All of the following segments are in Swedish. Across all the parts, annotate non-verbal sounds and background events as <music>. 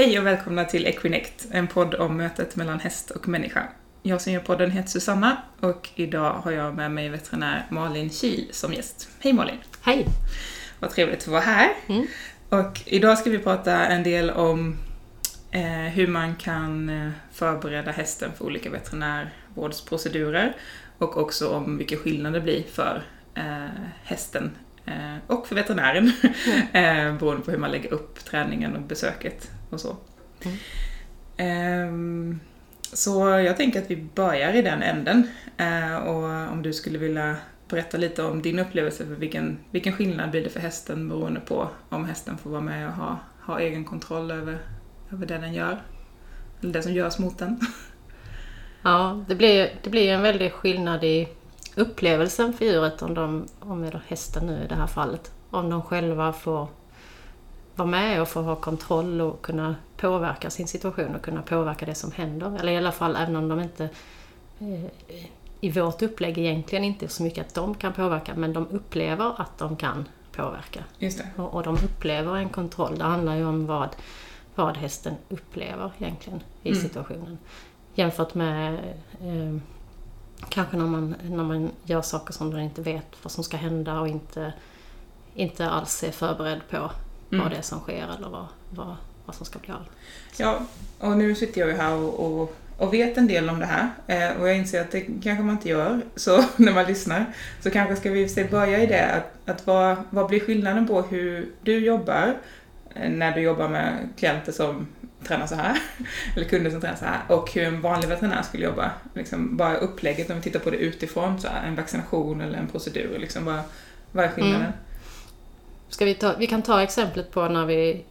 Hej och välkomna till Equinect, en podd om mötet mellan häst och människa. Jag som gör podden heter Susanna och idag har jag med mig veterinär Malin Kil som gäst. Hej Malin! Hej! Vad trevligt att vara här. Mm. Och idag ska vi prata en del om eh, hur man kan eh, förbereda hästen för olika veterinärvårdsprocedurer och också om vilken skillnad det blir för eh, hästen och för veterinären mm. <laughs> beroende på hur man lägger upp träningen och besöket och så. Mm. Ehm, så jag tänker att vi börjar i den änden eh, och om du skulle vilja berätta lite om din upplevelse för vilken, vilken skillnad blir det för hästen beroende på om hästen får vara med och ha, ha egen kontroll över, över det den gör. Eller det som görs mot den. <laughs> Ja, det blir, det blir en väldig skillnad i upplevelsen för djuret om, de, om är hästen nu i det här fallet. Om de själva får vara med och få ha kontroll och kunna påverka sin situation och kunna påverka det som händer. Eller i alla fall även om de inte eh, i vårt upplägg egentligen inte så mycket att de kan påverka men de upplever att de kan påverka. Och, och de upplever en kontroll. Det handlar ju om vad, vad hästen upplever egentligen i mm. situationen. Jämfört med eh, kanske när man, när man gör saker som den inte vet vad som ska hända och inte, inte alls är förberedd på mm. vad det är som sker eller vad, vad, vad som ska bli av. Ja, och nu sitter jag ju här och, och, och vet en del om det här eh, och jag inser att det kanske man inte gör så <laughs> när man lyssnar. Så kanske ska vi se börja i det, att, att vad, vad blir skillnaden på hur du jobbar eh, när du jobbar med klienter som tränar så här, eller kunder som tränar så här, och hur en vanlig veterinär skulle jobba. Liksom bara upplägget, om vi tittar på det utifrån, så här, en vaccination eller en procedur, liksom, vad, vad är skillnaden? Mm. Ska vi, ta, vi kan ta exemplet på när vi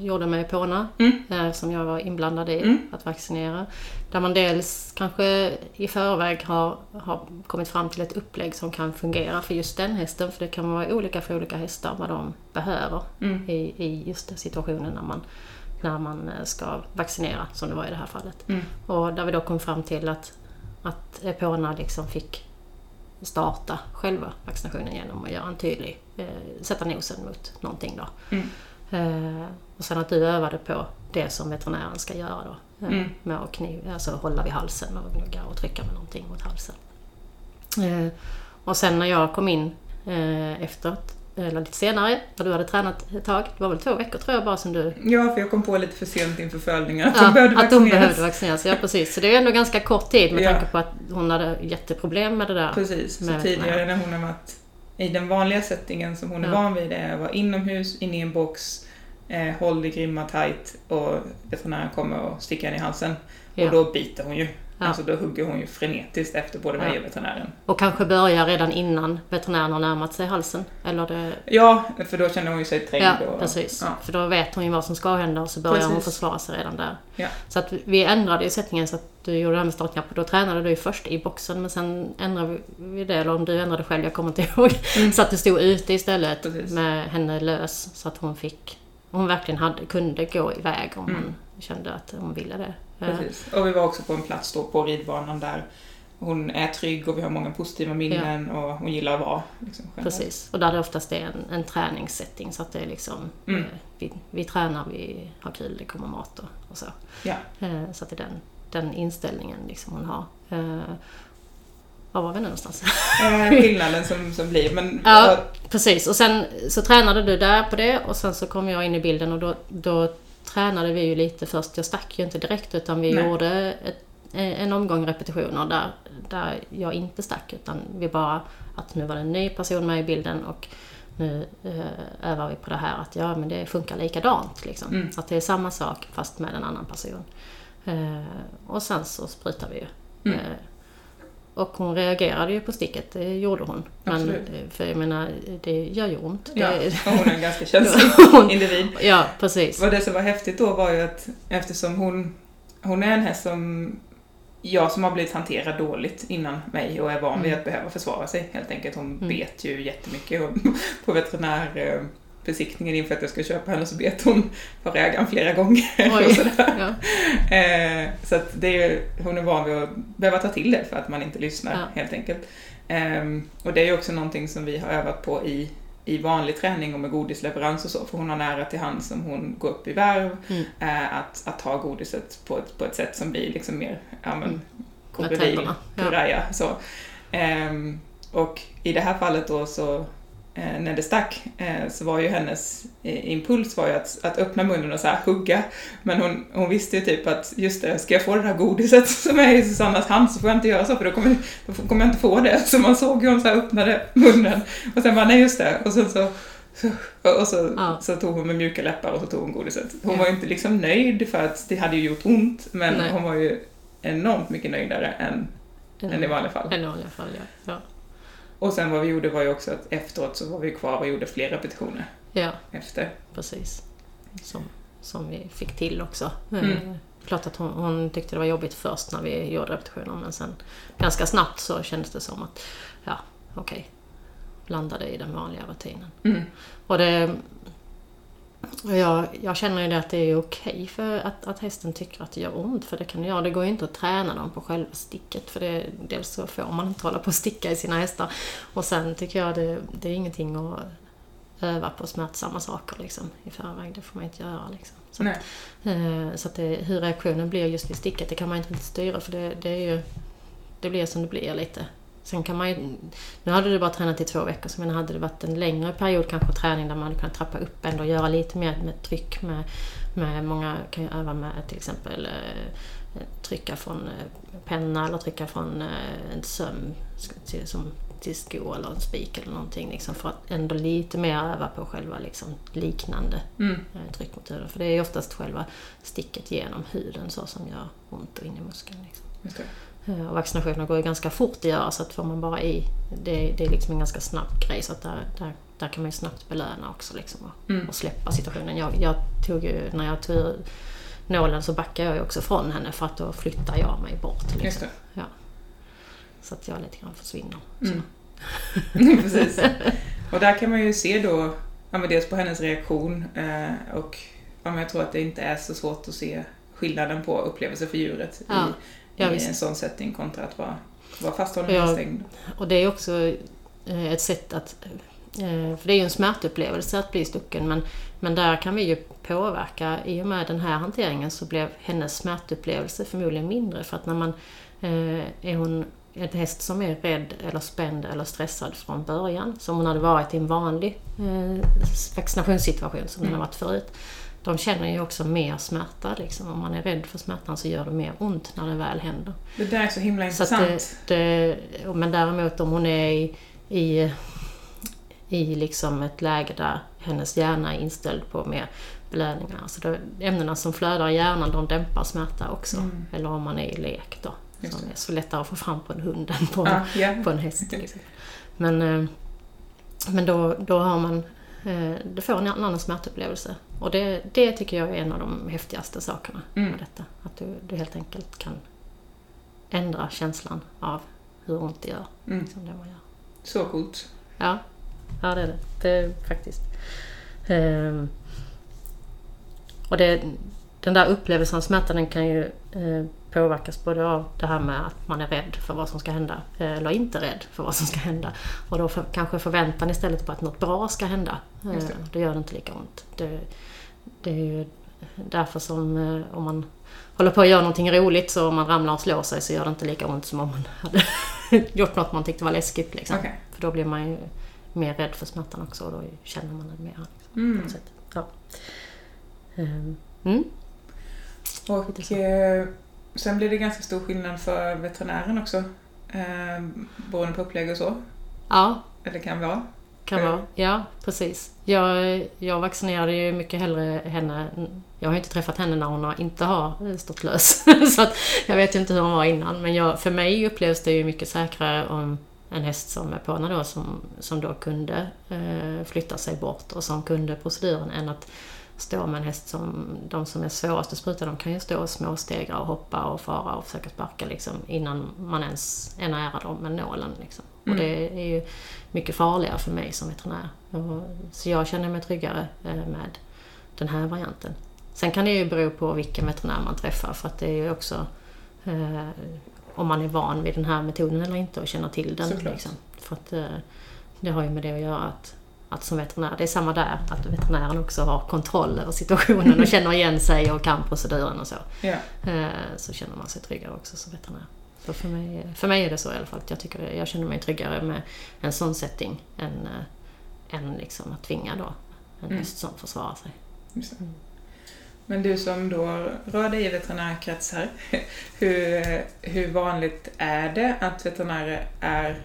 gjorde med Epona, mm. Eh, som jag var inblandad i mm. att vaccinera. Där man dels kanske i förväg har, har kommit fram till ett upplägg som kan fungera för just den hästen. För det kan vara olika för olika hästar vad de behöver mm. i, i just den situationen när man, när man eh, ska vaccinera, som det var i det här fallet. Mm. Och där vi då kom fram till att, att Epona liksom fick starta själva vaccinationen genom att göra en tydlig, eh, sätta nosen mot någonting då. Mm. Eh, och sen att du övade på det som veterinären ska göra då. Eh, mm. Med att kniv, alltså hålla vid halsen och gnugga och trycka med någonting mot halsen. Eh, och sen när jag kom in eh, efteråt eller lite senare, när du hade tränat ett tag. Det var väl två veckor tror jag bara som du... Ja, för jag kom på lite för sent inför följningen att ja, hon behövde vaccineras. Att hon behövde vaccineras, ja precis. Så det är ändå ganska kort tid med ja. tanke på att hon hade jätteproblem med det där. Precis, så tidigare när hon har varit i den vanliga settingen som hon är ja. van vid, det är att vara inomhus, inne i en box, eh, håll i grimma tight och veterinären kommer och sticker henne i halsen. Ja. Och då biter hon ju. Ja. Alltså då hugger hon ju frenetiskt efter både mig och veterinären. Och kanske börjar redan innan veterinären har närmat sig halsen? Eller det... Ja, för då känner hon ju sig trängd. Ja, och... precis. Ja. För då vet hon ju vad som ska hända och så börjar precis. hon försvara sig redan där. Ja. Så att vi ändrade ju sättningen så att du gjorde det här med startknappar. Då tränade du ju först i boxen men sen ändrade vi det, eller om du ändrade själv, jag kommer inte ihåg. Mm. Så att du stod ute istället precis. med henne lös så att hon fick hon verkligen hade, kunde gå iväg om mm. hon kände att hon ville det. Precis. Och vi var också på en plats då på ridbanan där hon är trygg och vi har många positiva minnen ja. och hon gillar att vara. Liksom, Precis, och där det oftast är en, en träningssetting så att det är liksom mm. eh, vi, vi tränar, vi har kul, det kommer mat och, och så. Ja. Eh, så att det är den, den inställningen liksom hon har. Eh, var var vi nu någonstans? Eh, <laughs> skillnaden som, som blir. Men, ja, precis. Och sen så tränade du där på det och sen så kom jag in i bilden och då, då tränade vi ju lite först. Jag stack ju inte direkt utan vi Nej. gjorde ett, en omgång repetitioner där, där jag inte stack utan vi bara att nu var det en ny person med i bilden och nu eh, övar vi på det här att ja men det funkar likadant liksom. Mm. Så att det är samma sak fast med en annan person. Eh, och sen så sprutar vi ju. Mm. Eh, och hon reagerade ju på sticket, det gjorde hon. Men, eh, för jag menar, det gör ju ont. Ja, hon är en ganska <laughs> känslig individ. Ja, precis. Och det som var häftigt då var ju att eftersom hon, hon är en häst som jag som har blivit hanterad dåligt innan mig och är van vid mm. att behöva försvara sig helt enkelt. Hon mm. bet ju jättemycket på veterinär eh, besiktningen inför att jag ska köpa henne så bet hon på ägaren flera gånger. <laughs> Oj. Ja. Eh, så att det är, hon är van vid att behöva ta till det för att man inte lyssnar ja. helt enkelt. Eh, och det är också någonting som vi har övat på i i vanlig träning och med godisleverans och så, för hon har nära till hand som hon går upp i värv, Mm. eh, att, att ta godiset på ett, på ett sätt som blir liksom mer, ja men, Mm. Krokodil, tänderna, ja. så. Ehm, och i det här fallet då så, när det stack, eh, så var ju hennes eh, impuls var ju att, att öppna munnen och så här hugga, men hon, hon visste ju typ att just det, ska jag få det där godiset <laughs> som är i Susannas hand så får jag inte göra så för då kommer, då kommer jag inte få det. <laughs> Så man såg hur hon så här öppnade munnen och sen bara nej just det och sen så och så, Ja. så tog hon med mjuka läppar och så tog hon godiset. Hon Ja. var ju inte liksom nöjd för att det hade ju gjort ont, men Nej. hon var ju enormt mycket nöjdare än, än i vanliga fall. En i vanliga fall, ja. ja. Och sen vad vi gjorde var ju också att efteråt så var vi kvar och gjorde fler repetitioner Ja, efter. precis. Som, som vi fick till också. Mm. Eh, Klart att hon, hon tyckte det var jobbigt först när vi gjorde repetitioner men sen ganska snabbt så kändes det som att ja, okej. Landade i den vanliga rutinen. Mm. Och det... Jag, jag känner ju det att det är okej för att, att hästen tycker att det gör ont, för det kan det göra. Det går ju inte att träna dem på själva sticket, för det, dels så får man inte hålla på och sticka i sina hästar. Och sen tycker jag det, det är ingenting att öva på smärtsamma saker liksom, i förväg. Det får man inte göra. Liksom. Så, Nej. eh, så att det, hur reaktionen blir just vid sticket, det kan man inte styra, för det, det är ju... Det blir som det blir lite. Sen kan man ju, nu hade du bara tränat i två veckor, så men hade det varit en längre period kanske träning där man hade kunnat trappa upp ändå och göra lite mer med tryck med, med många kan ju öva med till exempel eh, trycka från eh, penna eller trycka från eh, en söm till, som, till sko eller en spik eller någonting liksom för att ändå lite mer öva på själva liksom liknande Mm. eh, tryck mot huden. För det är oftast själva sticket genom huden så som gör ont och in i muskeln. Liksom. Eh, Och vaccinationerna går ju ganska fort att göra så att får man bara i, det, det är liksom en ganska snabb grej så att där, där, där kan man ju snabbt belöna också liksom och, Mm. och släppa situationen. Jag, jag tog ju, när jag tog nålen så backade jag ju också från henne för att då flyttar jag mig bort. Liksom. Ja. Så att jag lite grann försvinner. Mm. <laughs> Precis. Och där kan man ju se då, ja, men dels på hennes reaktion eh, och ja, men jag tror att det inte är så svårt att se skillnaden på upplevelse för djuret Ja, i, ja, i visst. en sån setting kontra att vara, vara fasthållen Ja. och stängd. Och det är också eh, ett sätt att... eh, För det är ju en smärtupplevelse att bli stucken men, men där kan vi ju påverka. I och med den här hanteringen så blev hennes smärtupplevelse förmodligen mindre för att när man... eh, Är hon en häst som är rädd eller spänd eller stressad från början, som hon hade varit i en vanlig vaccinationssituation som den Mm. har varit förut. De känner ju också mer smärta. Liksom. Om man är rädd för smärtan så gör det mer ont när det väl händer. Det där är så himla Så intressant. det, det, men däremot om hon är i, i, i liksom ett läge där hennes hjärna är inställd på mer belöningar. Alltså då, ämnena som flödar i hjärnan de dämpar smärta också. Mm. Eller om man är i lek då. Just Som är så lättare att få fram på en hund än på, Ja, ja. på en häst exempel. Men, eh, men då, då har man eh, det får en annan smärtupplevelse. Och det, det tycker jag är en av de häftigaste sakerna Mm. med detta. Att du, du helt enkelt kan ändra känslan av hur ont det gör. Mm. Liksom det man gör. Så coolt. Ja, ja det är det. Det är faktiskt. Ehm, och det, den där upplevelsen av smärta den kan ju eh, påverkas både av det här med att man är rädd för vad som ska hända eh, eller inte rädd för vad som ska hända. Och då för, kanske förväntan istället på att något bra ska hända. Eh, Just det. då gör det inte lika ont. Det, det är ju därför som eh, om man håller på att göra någonting roligt så om man ramlar och slår sig så gör det inte lika ont som om man hade <laughs> gjort något man tyckte var läskigt. Liksom. Okej. För då blir man ju mer rädd för smärtan också och då känner man den mer. Liksom, Mm. Ja. Ehm, Mm. Och eh, sen blir det ganska stor skillnad för veterinären också. Eh, beroende på upplägg och så. ja, Eller kan vara. kan vara. Ja, precis. Jag, jag vaccinerade ju mycket hellre henne. Jag har inte träffat henne när hon har- inte har stått lös. <laughs> så att jag vet ju inte hur hon var innan. Men jag, för mig upplevs det ju mycket säkrare om en häst som är påna då som, som då kunde eh, flytta sig bort och som kunde proceduren än att stå med en häst som de som är svårast att spruta, de kan ju stå och småstegra och hoppa och fara och försöka sparka liksom innan man ens är nära dem med nålen. Liksom. Och Mm. det är ju mycket farligare för mig som veterinär. Och, så jag känner mig tryggare eh, med den här varianten. Sen kan det ju bero på vilken veterinär man träffar för att det är ju också eh, om man är van vid den här metoden eller inte och känner till den. Liksom. För att eh, det har ju med det att göra att, att som veterinär, det är samma där, att veterinären också har kontroll över situationen och känner igen sig och kan proceduren och så. Ja. Eh, så känner man sig tryggare också som veterinär. Så för mig, för mig är det så i alla fall. Jag, tycker, jag känner mig tryggare med en sån setting än, äh, än liksom att tvinga då en mm. häst som försvarar sig. Mm. Men du som då rör dig i veterinärkretsar, <laughs> hur, hur vanligt är det att veterinärer är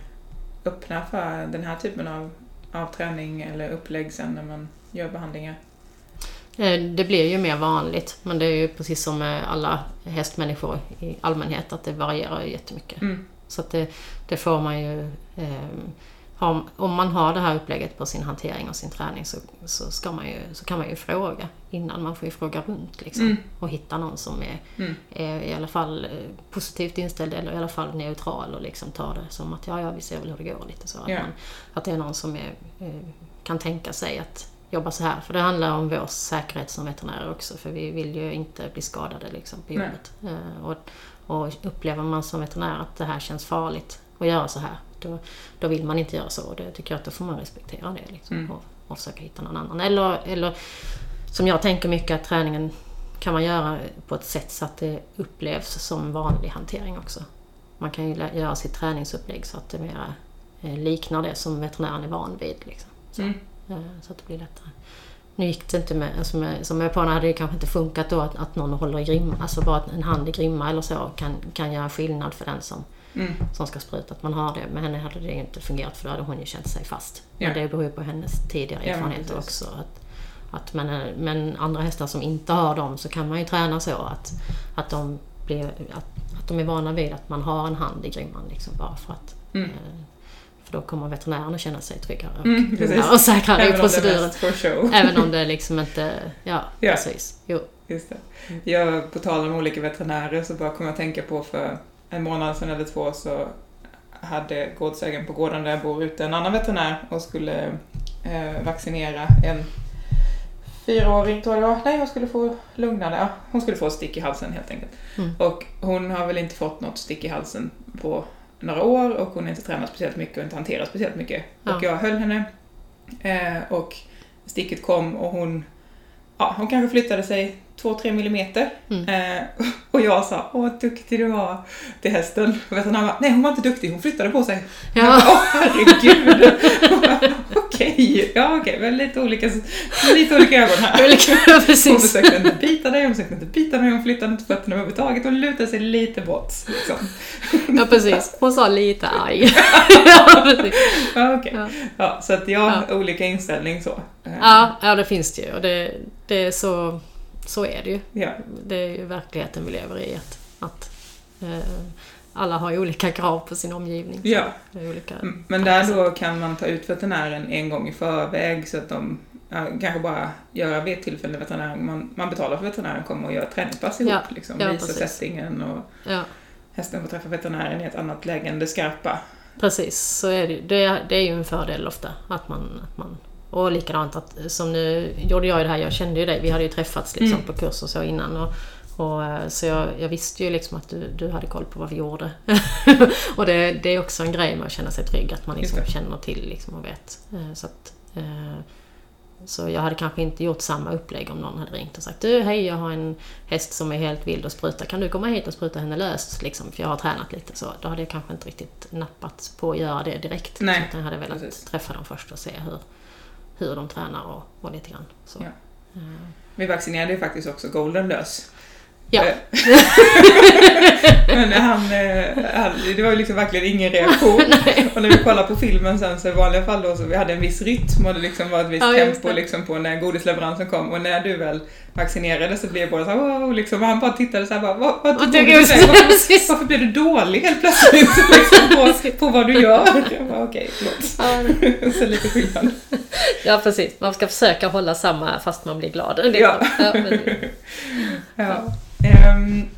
öppna för den här typen av, av träning eller upplägg sen när man gör behandlingar? Eh, det blir ju mer vanligt, men det är ju precis som med alla hästmänniskor i allmänhet att det varierar jättemycket. Mm. Så att det, det, får man ju... Eh, om man har det här upplägget på sin hantering och sin träning så, så, man ju, så kan man ju fråga innan. Man får ju fråga runt liksom, mm. och hitta någon som är, mm. är, i alla fall eh, positivt inställd eller i alla fall neutral och liksom tar det som att ja, ja, vi ser väl hur det går lite så. Att, yeah. man, att det är någon som är, kan tänka sig att jobba så här. För det handlar om vår säkerhet som veterinärer också. För vi vill ju inte bli skadade liksom, på jobbet. Eh, och, och upplever man som veterinär att det här känns farligt att göra så här. Då, då vill man inte göra så. Och det tycker jag att då får man respektera det. Liksom, mm. och, och försöka hitta någon annan. Eller, eller som jag tänker mycket att träningen kan man göra på ett sätt så att det upplevs som vanlig hantering också. Man kan ju göra sitt träningsupplägg så att det mera eh, liknar det som veterinären är van vid. Liksom. Så. Mm. Eh, så att det blir lättare. Nu gick det inte med, alltså med som jag på hade det kanske inte funkat då att, att någon håller i grimma, alltså bara en hand i grimma eller så kan, kan göra skillnad för den som, mm. som ska spruta. Att man har det. Med henne hade det inte fungerat för då hade hon ju känt sig fast. Ja. Men det beror ju på hennes tidigare erfarenheter ja, också. Att, att men, men andra hästar som inte har dem så kan man ju träna så att, att, de, blir, att, att de är vana vid att man har en hand i grimman liksom bara för att mm. eh, för då kommer veterinären att känna sig tryggare och, mm, och säkrare i proceduren. Även om det liksom inte... Ja, ja. precis. Jo. Just det. Mm. Jag, på tal om olika veterinärer så bara kom jag att tänka på för en månad sedan eller två så hade gårdsägaren på gården där jag bor ute en annan veterinär och skulle eh, vaccinera en fyraåring tror jag. Nej, hon skulle få lugnande. Ja, hon skulle få stick i halsen helt enkelt. Mm. Och hon har väl inte fått något stick i halsen på några år och hon har inte tränat speciellt mycket och inte hanterat speciellt mycket. Ja. Och jag höll henne eh, och sticket kom och hon, ja, hon kanske flyttade sig 2-3 millimeter. Mm. Eh, och jag sa, åh vad duktig du var till hästen. Och veterinären bara, nej hon var inte duktig, hon flyttade på sig. Ja. åh herregud. <laughs> okej, ja okej, okay. lite olika, lite olika ögon här. <laughs> Olika, precis. Hon försökte inte bita dig, hon försökte inte bita mig, hon flyttade inte fötterna överhuvudtaget, hon lutade sig lite bort. Liksom. <laughs> Ja precis, hon sa lite arg. <laughs> ja, precis. Ja, okay. ja. ja, så att jag har ja. olika inställning så. Ja, ja det finns det ju och det, det är så så är det ju. Ja. Det är ju verkligheten vi lever i. Att, att eh, alla har ju olika krav på sin omgivning. Ja. olika mm. Men där då kan man ta ut veterinären en gång i förväg så att de ja, kanske bara göra vid ett tillfälle veterinären, man, man betalar för veterinären kommer och gör träningspass ihop. Ja. Liksom, ja, visa settingen och ja. hästen får träffa veterinären i ett annat läge än det skarpa. Precis, så är det, det, det är ju en fördel ofta att man, att man och likadant att, som nu gjorde jag det här, jag kände ju dig, vi hade ju träffats liksom mm. på kurs och så innan. Och, och, eh, så jag, jag, visste ju liksom att du, du hade koll på vad vi gjorde. <laughs> och det, det, är också en grej med att känna sig trygg, att man liksom känner till liksom och vet. Eh, så, att, eh, så jag hade kanske inte gjort samma upplägg om någon hade ringt och sagt Du, hej jag har en häst som är helt vild och spruta. Kan du komma hit och spruta henne lös? Liksom, för jag har tränat lite så. Då hade jag kanske inte riktigt nappat på att göra det direkt. Nej, utan jag hade velat precis. träffa dem först och se hur, hur de tränar och, och lite grann. Så. Ja. Vi vaccinerade ju faktiskt också Golden lös. Ja. Eh. <laughs> Men han, eh, han, det var ju liksom verkligen ingen reaktion. <laughs> och när vi kollade på filmen sen så i vanliga fall då så vi hade en viss rytm och det liksom var ett visst ja, tempo liksom på när godisleveransen kom och när du väl vaccinerade så blev jag bara såhär wow, liksom, och han bara tittade såhär bara vad, vad tog du varför, varför, varför blev du dålig helt plötsligt <laughs> liksom, på, på vad du gör? Jag bara okej, okay, förlåt. <laughs> så lite skillnad. Ja precis, man ska försöka hålla samma fast man blir glad. Ja. ja, ja. Um,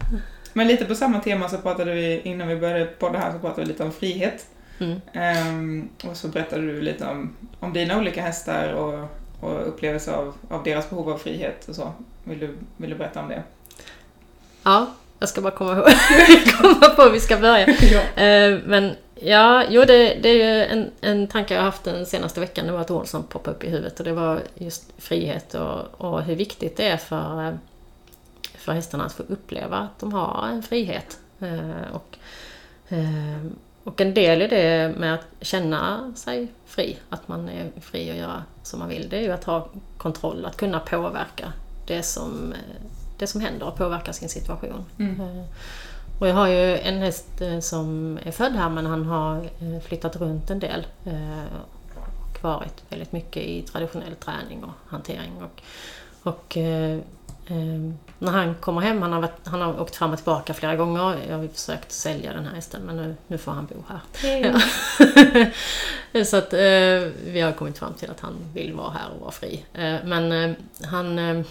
men lite på samma tema så pratade vi, innan vi började podda här, så pratade vi lite om frihet. Mm. Um, och så berättade du lite om, om dina olika hästar och, och upplevelse av, av deras behov av frihet och så. Vill du, vill du berätta om det? Ja, jag ska bara komma, ihåg, <laughs> komma på hur vi ska börja. <laughs> ja. uh, men Ja, jo det, det är ju en, en tanke jag har haft den senaste veckan. Det var ett ord som poppade upp i huvudet och det var just frihet och, och hur viktigt det är för, för hästarna att få uppleva att de har en frihet. Eh, och, eh, och en del i det med att känna sig fri, att man är fri att göra som man vill, det är ju att ha kontroll, att kunna påverka det som, det som händer och påverka sin situation. Mm. Eh, och jag har ju en häst eh, som är född här men han har eh, flyttat runt en del och varit väldigt mycket i traditionell träning och hantering. Och, och när han kommer hem, han har, varit, han har åkt fram och tillbaka flera gånger. Jag har försökt sälja den här hästen men nu, nu får han bo här. Ja. <laughs> så att eh, vi har kommit fram till att han vill vara här och vara fri. Eh, men eh, han... Eh,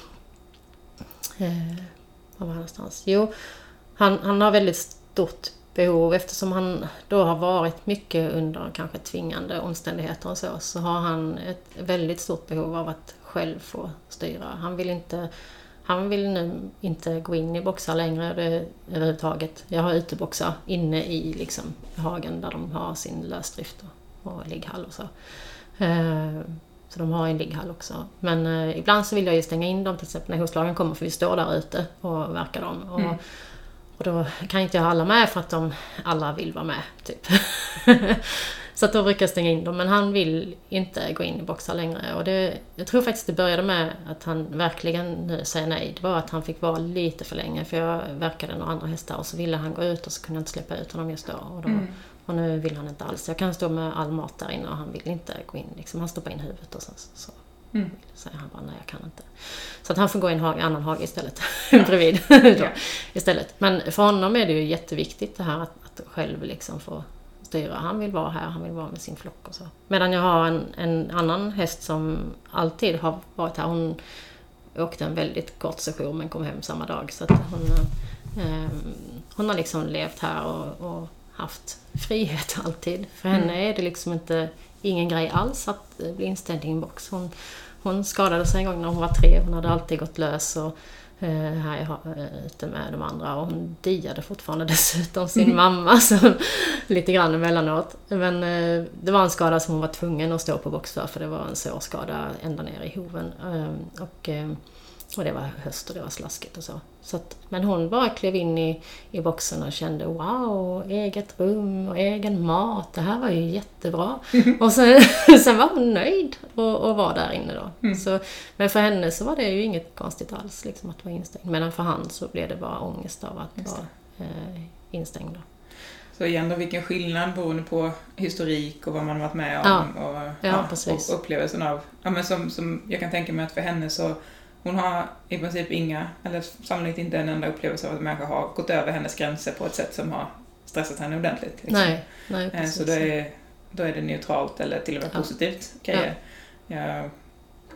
var var han någonstans? Jo, han, han har väldigt stort behov eftersom han då har varit mycket under kanske tvingande omständigheter och så, så har han ett väldigt stort behov av att själv få styra. Han vill inte han vill nu inte gå in i boxar längre det, överhuvudtaget. Jag har uteboxar inne i liksom, hagen där de har sin lösdrift och, och ligghall och så. Eh, så de har en ligghall också. Men eh, ibland så vill jag ju stänga in dem till exempel när hovslagen kommer för vi står där ute och verkar dem. Och, mm. och då kan inte jag ha alla med för att de alla vill vara med. Typ. <laughs> Så att då brukar jag stänga in dem. Men han vill inte gå in i boxar längre. Och det, jag tror faktiskt det började med att han verkligen säger nej. Det var att han fick vara lite för länge. För jag verkade några andra hästar och så ville han gå ut och så kunde jag inte släppa ut honom just då. Och, då, mm. och nu vill han inte alls. Jag kan stå med all mat där inne och han vill inte gå in. Liksom, han stoppar in huvudet och sen så, så mm. säger han bara nej jag kan inte. Så att han får gå i en hage, annan hage istället. <laughs> bredvid. <laughs> då, istället. Men för honom är det ju jätteviktigt det här att, att själv liksom få styra. Han vill vara här, han vill vara med sin flock och så. Medan jag har en, en annan häst som alltid har varit här. Hon åkte en väldigt kort session men kom hem samma dag. Så hon, eh, hon har liksom levt här och, och, haft frihet <laughs> alltid. För henne mm. är det liksom inte ingen grej alls att bli inställd i en box. Hon, hon skadade sig en gång när hon var tre. Hon hade alltid gått lös. Och, Eh, här eh, ute med de andra och hon diade fortfarande <laughs> dessutom sin mm. mamma så, <laughs> lite grann emellanåt. Men eh, det var en skada som hon var tvungen att stå på box för för det var en sårskada ända ner i hoven. Och och det var höst och det var slaskigt och så. Så att, men hon bara klev in i, i boxen och kände wow, eget rum och egen mat. Det här var ju jättebra. <laughs> och sen, <laughs> sen var hon nöjd och, och var där inne då. Mm. Så, men för henne så var det ju inget konstigt alls liksom, att vara instängd. Medan för han så blev det bara ångest av att vara eh, instängd. Då. Så igen då, vilken skillnad beroende på historik och vad man varit med om. Ja. Och, ja, och upplevelsen av, ja men som, som jag kan tänka mig att för henne så hon har i princip inga, eller sannolikt inte en enda upplevelse av att en människa har gått över hennes gränser på ett sätt som har stressat henne ordentligt. Liksom. Nej, nej, eh, precis. Så då är, då är det neutralt eller till och med ja. positivt grejer. Ja. Jag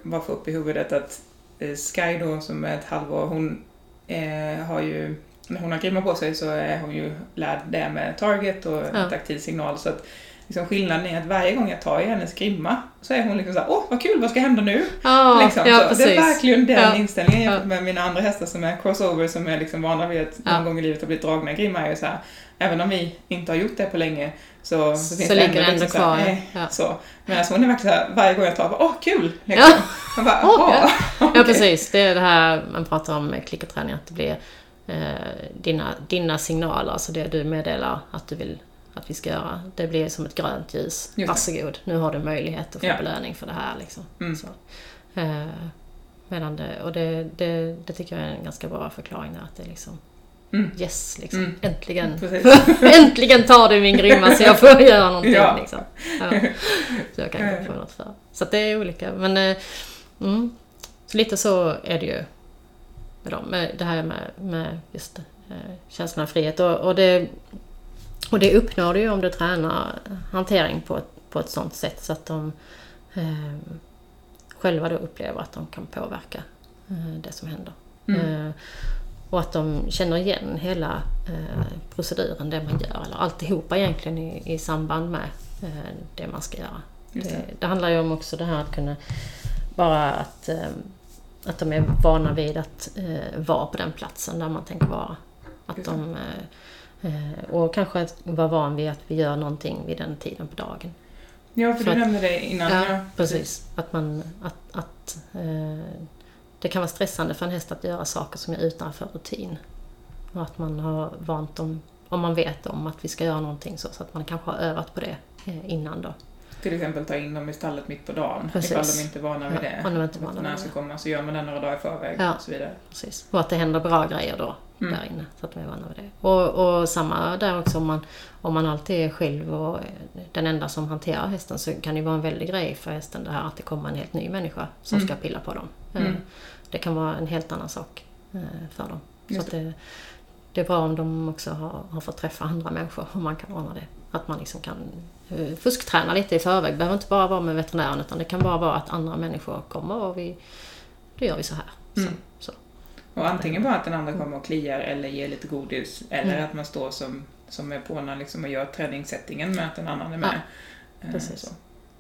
bara får upp i huvudet att eh, Sky då, som är ett halvår, hon eh, har ju, när hon har grimma på sig så är hon ju lärd det med target och ja. taktil signal. Så att liksom skillnaden är att varje gång jag tar i hennes grimma så är hon liksom såhär, åh vad kul, vad ska hända nu? Ah, liksom. ja, så det är verkligen den ja. inställningen jämfört med mina andra hästar som är crossover som är liksom vana vid att någon gång i livet har blivit dragna i grimma är ju såhär, även om vi inte har gjort det på länge så, så finns så det ändå, ändå liksom kvar. Såhär, eh, ja. så. Men alltså hon är verkligen såhär, varje gång jag tar, åh kul! Liksom. Ja. <laughs> Bara, oh, ja. Okay. ja precis, det är det här man pratar om med klickerträning, att det blir eh, dina, dina signaler, alltså det du meddelar att du vill att vi ska göra. Det blir som ett grönt ljus. Varsågod, nu har du möjlighet att få ja. belöning för det här. Liksom. Mm. Så, eh, medan det, och det, det, det, tycker jag är en ganska bra förklaring där, att det är liksom mm. Yes, liksom. Mm. Äntligen. <laughs> <laughs> Äntligen tar du min grimma så jag får göra någonting. Ja. Liksom. Ja. Så jag kan på något för. Så det är olika. Men eh, mm. så lite så är det ju med, dem, med det här med, med just eh, känslan av frihet. Och, och det och det uppnår du ju om du tränar hantering på ett, på ett sånt sätt så att de eh, själva då upplever att de kan påverka eh, det som händer. Mm. Eh, och att de känner igen hela eh, proceduren, det man gör, eller alltihopa egentligen i, i samband med eh, det man ska göra. Det. det. handlar ju om också det här att kunna, bara att, eh, att de är vana vid att vara på den platsen där man tänker vara. Att de och kanske vara van vid att vi gör någonting vid den tiden på dagen. Ja, för, för du nämnde det innan. Ja, ja, precis. Att man... Att, att, eh, det kan vara stressande för en häst att göra saker som är utanför rutin. Och att man har vant dem, om man vet om att vi ska göra någonting så, så att man kanske har övat på det eh, innan då. Till exempel ta in dem i stallet mitt på dagen. Precis. Ifall de inte är vana vid det. Ja, om de inte vana när de ska komma så gör man det några dagar i förväg ja, och så vidare. Precis. Och att det händer bra grejer då mm. där inne. Så att de är vana vid det. Och, och samma där också om man, om man alltid är själv och den enda som hanterar hästen så kan det vara en väldig grej för hästen det här att det kommer en helt ny människa som mm. ska pilla på dem. Mm. Det kan vara en helt annan sak eh, för dem. så att det, det är bra om de också har, har fått träffa andra människor och man kan ordna det. Att man liksom kan uh, fuskträna lite i förväg. Det behöver inte bara vara med veterinären utan det kan bara vara att andra människor kommer och vi, då gör vi så här. Mm. Och antingen bara att den andra kommer och kliar eller ger lite godis eller mm. att man står som, som är påna liksom och gör träningssättningen med att den andra är med. Ja, precis. Så.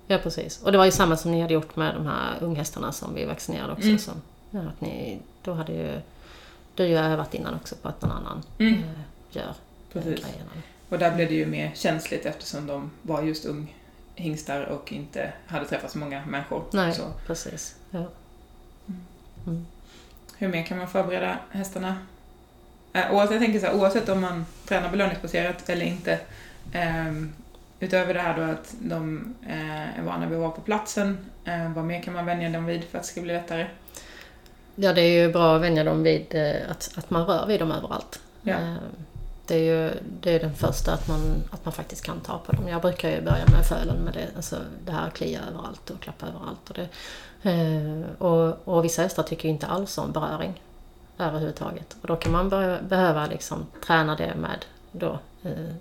Ja, precis. Och det var ju samma som ni hade gjort med de här unghästarna som vi vaccinerade också. Mm. Som, ja, att ni, då hade ju du har ju övat innan också på att någon annan mm. eh, gör Precis. grejerna. Och där blev det ju mer känsligt eftersom de var just ung hingstar och inte hade träffat så många människor. Nej, så. precis. Ja. Mm. Hur mer kan man förbereda hästarna? Äh, oavsett, jag tänker så här, oavsett om man tränar belöningsbaserat eller inte. Eh, utöver det här då att de eh, är vana vid att vara på platsen. Eh, vad mer kan man vänja dem vid för att det ska bli lättare? Ja, det är ju bra att vänja dem vid eh, att, att man rör vid dem överallt. Ja. Eh, det är ju det är den första, att man, att man faktiskt kan ta på dem. Jag brukar ju börja med fölen med det, alltså det här klia överallt och klappa överallt. Och, det, eh, och, och vissa hästar tycker inte alls om beröring överhuvudtaget. Och då kan man börja, behöva liksom träna det med då,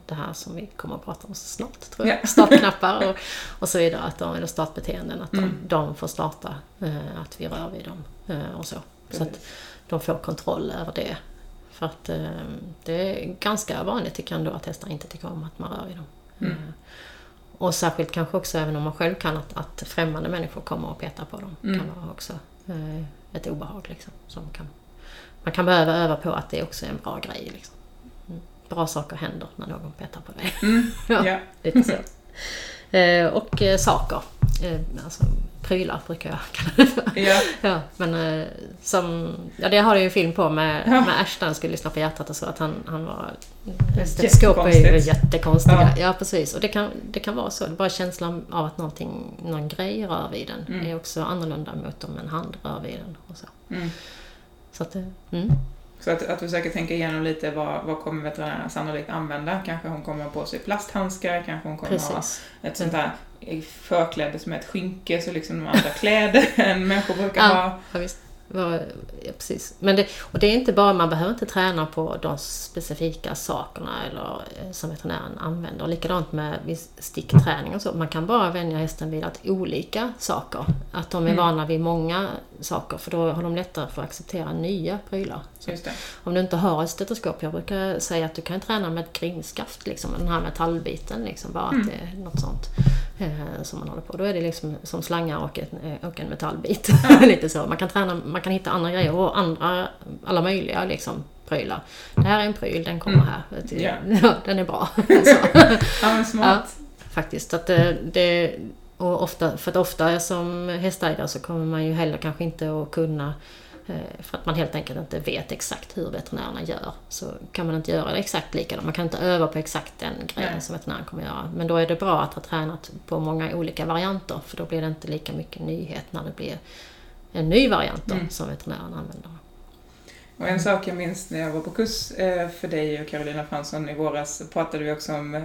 det här som vi kommer att prata om snart, tror jag. Ja. Startknappar och, och så vidare, att de, eller startbeteenden, att mm. de, får starta, att vi rör vid dem Eh, och så. Precis. Så att de får kontroll över det. För att eh, det är ganska vanligt tycker jag ändå att hästar inte tycker om att man rör i dem. Mm. Eh, och särskilt kanske också även om man själv kan att, att främmande människor kommer och petar på dem. Mm. kan vara också ett obehag liksom. Som kan, man kan behöva öva på att det också är en bra grej. Liksom. Mm. Bra saker händer när någon petar på dig. Mm. <laughs> ja, lite så. och saker. Alltså, prylar brukar jag kalla det för. Ja. <laughs> ja men eh, som, ja det har jag ju en film på med, ja. med Ashton skulle lyssna på hjärtat och så att han, han var... Stetoskop är ju jättekonstiga. Ja. ja precis. Och det kan, det kan vara så. Bara känslan av att någonting, någon grej rör vid den mm. är också annorlunda mot om en hand rör vid den. Och så. Mm. Så att, mm. Så att, att försöka tänka igenom lite vad, vad kommer veterinärerna sannolikt använda. Kanske hon kommer på sig plasthandskar, kanske hon kommer Precis. ha ett sånt där förkläde som är ett skynke, så liksom de andra kläder <laughs> än människor brukar ja, ha. Ja, visst. Ja, precis. Men det, och det är inte bara, man behöver inte träna på de specifika sakerna eller, eh, som veterinären använder. Likadant med stickträning och så. Man kan bara vänja hästen vid att olika saker. Att de är mm. vana vid många saker för då har de lättare för att acceptera nya prylar. Om du inte har ett stetoskop, jag brukar säga att du kan träna med ett kringskaft, liksom, den här metallbiten, liksom, bara mm. att det är något sånt som man håller på. Då är det liksom som slangar och, ett, eh, och en metallbit. <laughs> Lite så. Man kan, träna, man kan hitta andra grejer och andra, alla möjliga liksom, prylar. Det här är en pryl, den kommer mm. här. Yeah. <laughs> Ja, den är bra. <laughs> ja, smart. Ja, faktiskt. Att det, det, och ofta, för att ofta som hästägare så kommer man ju heller kanske inte att kunna Eh, för att man helt enkelt inte vet exakt hur veterinärerna gör. Så kan man inte göra det exakt likadant. Man kan inte öva på exakt den grejen Nej. som veterinären kommer göra. Men då är det bra att ha tränat på många olika varianter. För då blir det inte lika mycket nyhet när det blir en ny variant mm. som veterinären använder. Och en sak jag minns när jag var på kurs eh, för dig och Carolina Fransson i våras pratade vi också om eh,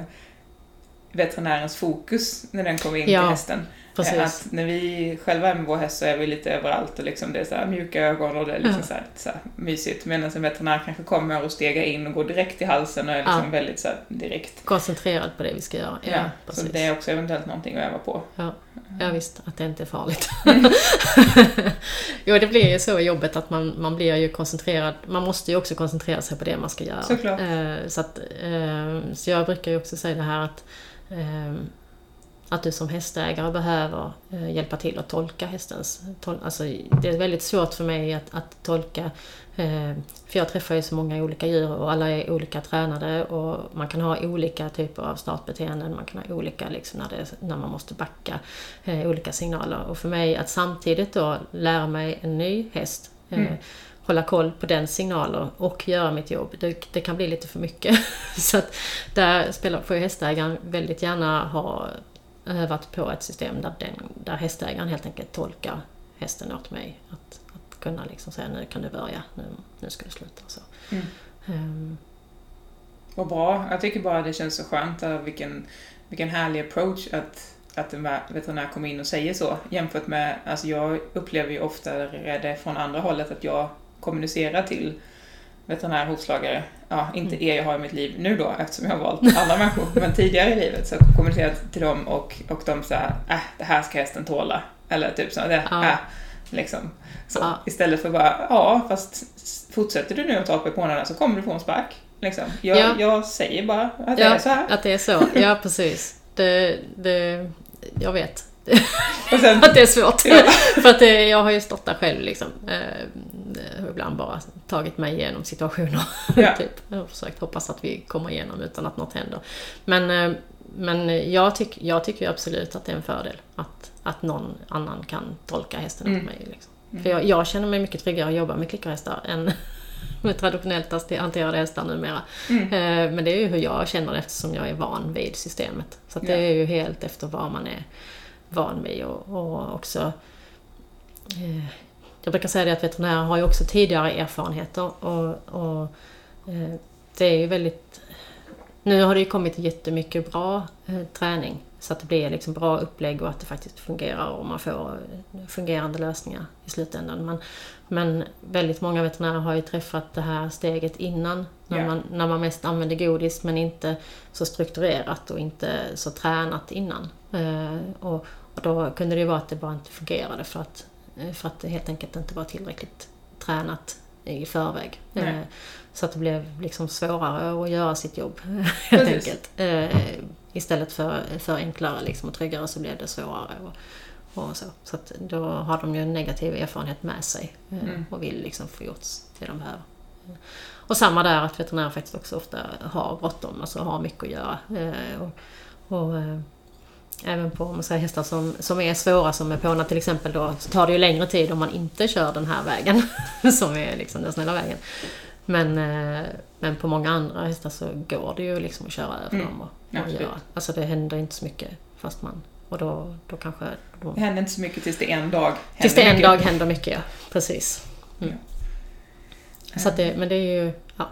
veterinärens fokus när den kommer in ja. till hästen. Precis. Att när vi själva är med vår häst så är vi lite överallt och liksom det är så här mjuka ögon och det är liksom ja. så, här, så här mysigt. Medan en veterinär kanske kommer och stegar in och går direkt till halsen och är liksom ja. väldigt så direkt. Koncentrerad på det vi ska göra. Ja, ja så det är också eventuellt någonting att öva på. Ja, ja visst, att det inte är farligt. <laughs> jo, det blir ju så i jobbet att man, man blir ju koncentrerad. Man måste ju också koncentrera sig på det man ska göra. Såklart. Eh, så, att, eh, så jag brukar ju också säga det här att eh, att du som hästägare behöver eh, hjälpa till att tolka hästens... Tol alltså, det är väldigt svårt för mig att, att tolka, eh, för jag träffar ju så många olika djur och alla är olika tränade och man kan ha olika typer av startbeteenden, man kan ha olika liksom när, det, när man måste backa, eh, olika signaler. Och för mig att samtidigt då lära mig en ny häst mm hålla koll på den signalen och göra mitt jobb. Det, det kan bli lite för mycket. <laughs> så att där spelar, får ju hästägaren väldigt gärna ha övat på ett system där, den, där hästägaren helt enkelt tolkar hästen åt mig. Att, att kunna liksom säga nu kan du börja, nu, nu ska du sluta. Så. Mm. Um. Vad bra. Jag tycker bara det känns så skönt. Vilken, vilken härlig approach att, att en veterinär kommer in och säger så. Jämfört med, alltså jag upplever ju ofta det från andra hållet att jag kommunicerar till veterinär hovslagare, ja inte mm. er jag har i mitt liv nu då eftersom jag har valt <laughs> andra människor, men tidigare i livet så kommunicerat till dem och, och de sa äh, det här ska hästen tåla. Eller typ så, det, ja. äh, liksom. Så, ja. Istället för bara, ja fast fortsätter du nu att ta på pånarna så kommer du få en spark. Liksom. Jag, ja. jag säger bara att det är så här. att det är så. <laughs> Ja, precis. Det, det, jag vet. Sen, <laughs> att det är svårt. För att det, jag har ju stått där själv liksom. Eh, ibland bara tagit mig igenom situationer. Ja. <laughs> typ. Jag har försökt hoppas att vi kommer igenom utan att något händer. Men, eh, men jag, tyck, jag tycker absolut att det är en fördel att, att någon annan kan tolka hästen mm. åt mig. Liksom. Mm. För jag, jag, känner mig mycket tryggare att jobba med klickarhästar än <laughs> med traditionellt hanterade hästar numera. Mm. Eh, men det är ju hur jag känner det eftersom jag är van vid systemet. Så det är ju helt efter vad man är van vid och, och också jag brukar säga det att veterinärer har ju också tidigare erfarenheter och, och eh, det är ju väldigt... Nu har det ju kommit jättemycket bra eh, träning så att det blir liksom bra upplägg och att det faktiskt fungerar och man får fungerande lösningar i slutändan. Men, men väldigt många veterinärer har ju träffat det här steget innan när, yeah. man, när man mest använder godis men inte så strukturerat och inte så tränat innan. och, och då kunde det ju vara att det bara inte fungerade för att, eh, för att det helt enkelt inte var tillräckligt tränat i förväg. Nej. Eh, så att det blev liksom svårare att göra sitt jobb <laughs> helt Precis. enkelt. Eh, istället för, för enklare liksom, och tryggare så blev det svårare. Och, och så så att då har de ju en negativ erfarenhet med sig mm. och vill liksom få gjort det de behöver. Och samma där att veterinärer faktiskt också ofta har bråttom, alltså har mycket att göra. Och, och Även på man säger, hästar som, som är svåra som är påna till exempel då så tar det ju längre tid om man inte kör den här vägen <laughs> som är liksom den snälla vägen. Men, eh, men på många andra hästar så går det ju liksom att köra över mm. dem och, och göra. Alltså det händer inte så mycket fast man... Och då, då kanske... Då, det händer inte så mycket tills det en dag händer Tills det en mycket. dag händer mycket, ja. Precis. Mm. Ja. Så det, men det är ju... Ja.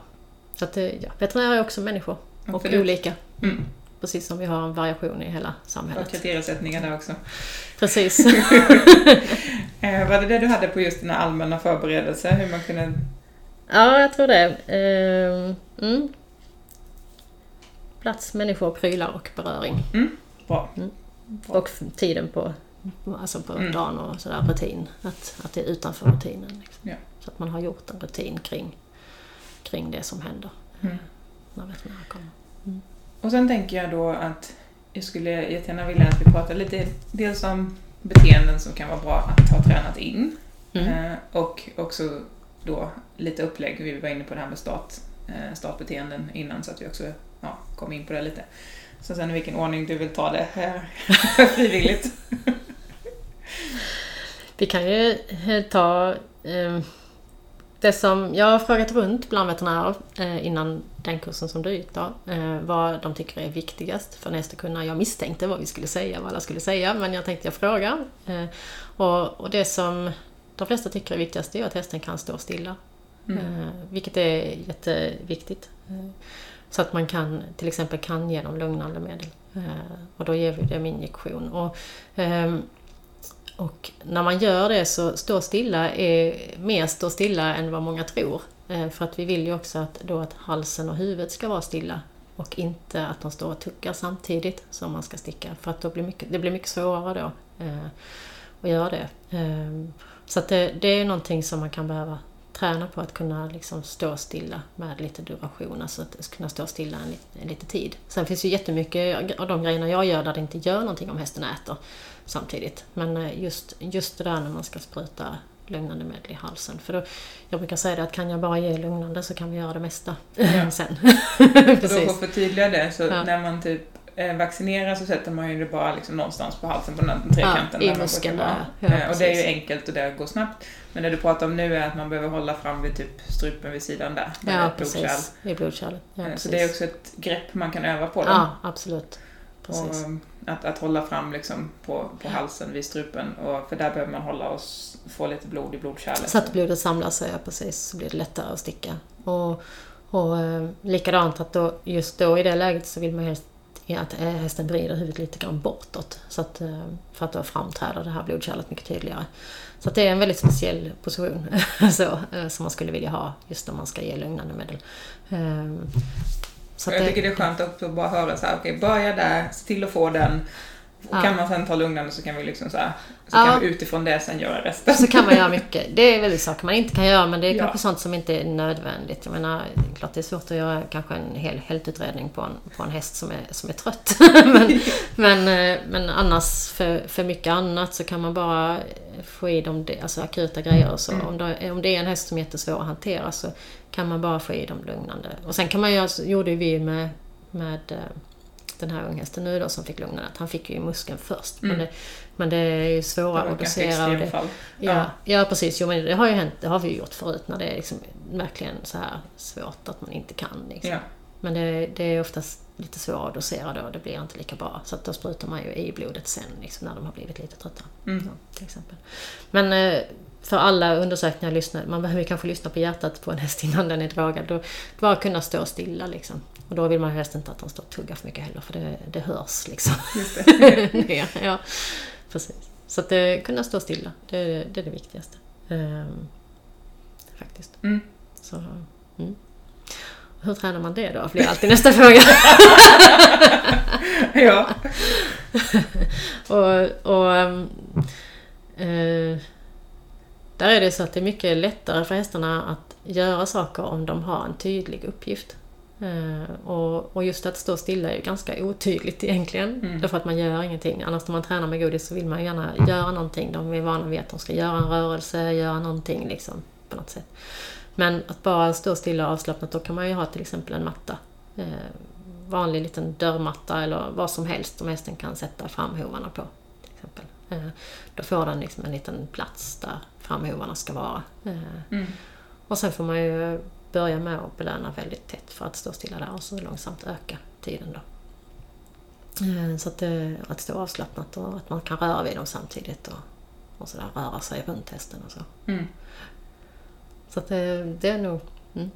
Så att det, ja. Veterinärer är också människor. Och olika. Mm. Precis som vi har en variation i hela samhället. Och kriteriesättningar där också. Precis. <laughs> eh, var det det du hade på just dina allmänna förberedelser? Hur man kunde... Ja, jag tror det. Eh, mm. Plats, människor, prylar och beröring. Mm. Bra. Mm. Bra. Och tiden på, alltså på mm. dagen och sådär, rutin. Att, att det är utanför rutinen. Liksom. Ja. Så att man har gjort en rutin kring, kring det som händer mm. när veterinärer kommer. Och sen tänker jag då att jag skulle jättegärna vilja att vi pratar lite dels om beteenden som kan vara bra att ha tränat in. Mm. Eh, och också då lite upplägg, vi var inne på det här med start, eh, startbeteenden innan så att vi också ja, kom in på det lite. Så sen i vilken ordning du vill ta det här <laughs> frivilligt. vi kan ju eh, ta eh, det som, jag har frågat runt bland veterinärer eh, innan den kursen som du gick då, eh, vad de tycker är viktigast för nästa kunna. Jag misstänkte vad vi skulle säga, vad alla skulle säga, men jag tänkte jag frågar. Eh, och, och, det som de flesta tycker är viktigast är att hästen kan stå stilla. Mm. Vilket är jätteviktigt. Så att man kan, till exempel kan ge dem lugnande medel. Och då ger vi dem injektion. Och, ehm, och när man gör det så stå stilla är mer stå stilla än vad många tror. Eh, för att vi vill ju också att, då att halsen och huvudet ska vara stilla och inte att de står och tuckar samtidigt som man ska sticka. För att då blir mycket, det blir mycket svårare då eh, att göra det. Ehm, så att det, det, är någonting som man kan behöva träna på att kunna liksom stå stilla med lite duration, alltså att kunna stå stilla en, en lite tid. Sen finns ju jättemycket av de grejerna jag gör där det inte gör någonting om hästen äter samtidigt. Men eh, just, just det där när man ska spruta lugnande medel i halsen. För då, jag brukar säga det att kan jag bara ge lugnande så kan vi göra det mesta ja. <laughs> sen. Precis. För då för förtydliga det, så ja. när man typ eh, vaccinerar så sätter man ju det bara liksom någonstans på halsen på den trekanten. Ja, i muskeln ja, Och det är ju enkelt och det går snabbt. Men det du pratar om nu är att man behöver hålla fram vid typ strupen vid sidan där. Ja, precis. I blodkärlet. Ja, eh, så det är också ett grepp man kan öva på. Den. Ja, absolut. Precis. Och att, att hålla fram liksom på, på halsen vid strupen. Och, för där behöver man hålla och få lite blod i blodkärlet. Så att blodet samlar sig, ja, precis. Så blir det lättare att sticka. Och, och eh, likadant att då, just då i det läget så vill man helst att hästen vrider huvudet lite grann bortåt. Så att, eh, för att då framträder det här blodkärlet mycket tydligare. Så det är en väldigt speciell position <laughs> så, eh, som man skulle vilja ha just när man ska ge lugnande medel. Så jag tycker det är skönt att bara höra så här, okej, okay, börja där, se till att få den. Ja. kan man sen ta lugnande så kan vi liksom så här, så ja. kan vi utifrån det sen göra resten. Så kan man göra mycket. Det är väl saker man inte kan göra men det är ja. kanske sånt som inte är nödvändigt. Jag menar, klart det är svårt att göra kanske en hel hältutredning på en, på en häst som är, som är trött. <laughs> men, men, eh, men annars för, för mycket annat så kan man bara få i dem alltså akuta grejer så. Mm. Om, det, om det är en häst som är jättesvår att hantera så kan man bara få i dem lugnande. Och sen kan man ju, alltså, gjorde vi med, med eh, den här unghästen nu då som fick lugnande, att han fick ju i muskeln först. Mm. Men, det, men det är ju svårare att dosera. Och det, ja, ja. ja, precis. Jo, men det har ju hänt, det har vi ju gjort förut när det är liksom verkligen så här svårt att man inte kan. Liksom. Ja. Men det, det är oftast lite svårare att dosera då, det blir inte lika bra. Så att då sprutar man ju i blodet sen liksom, när de har blivit lite trötta. Mm. Så, till exempel. Men eh, för alla undersökningar lyssnar, man behöver kanske lyssna på hjärtat på en häst innan den är dragad. Då, bara kunna stå stilla liksom. Och då vill man helst inte att de står och tuggar för mycket heller för det, det hörs liksom. Just det. <laughs> ja, precis. Så att det, kunna stå stilla, det, det är det viktigaste. Um, faktiskt. Mm. Så, mm. Hur tränar man det då? Blir alltid nästa fråga. <laughs> ja. <laughs> och, och um, uh, där är det så att det är mycket lättare för hästarna att göra saker om de har en tydlig uppgift. Uh, och, och, just att stå stilla är ju ganska otydligt egentligen. Mm. Därför att man gör ingenting. Annars när man tränar med godis så vill man gärna göra någonting. De är vana vid att de ska göra en rörelse, göra någonting liksom på något sätt. Men att bara stå stilla och avslappnat, då kan man ju ha till exempel en matta. Uh, vanlig liten dörrmatta eller vad som helst som hästen kan sätta framhovarna på. Till exempel. Uh, då får den liksom en liten plats där framhovarna ska vara. Mm. Och sen får man ju börja med att belöna väldigt tätt för att stå stilla där och så långsamt öka tiden då. Eh, så att, att stå avslappnat och att man kan röra vid dem samtidigt och, och sådär röra sig runt hästen och så. Mm. Så att det, det är nog... Mm.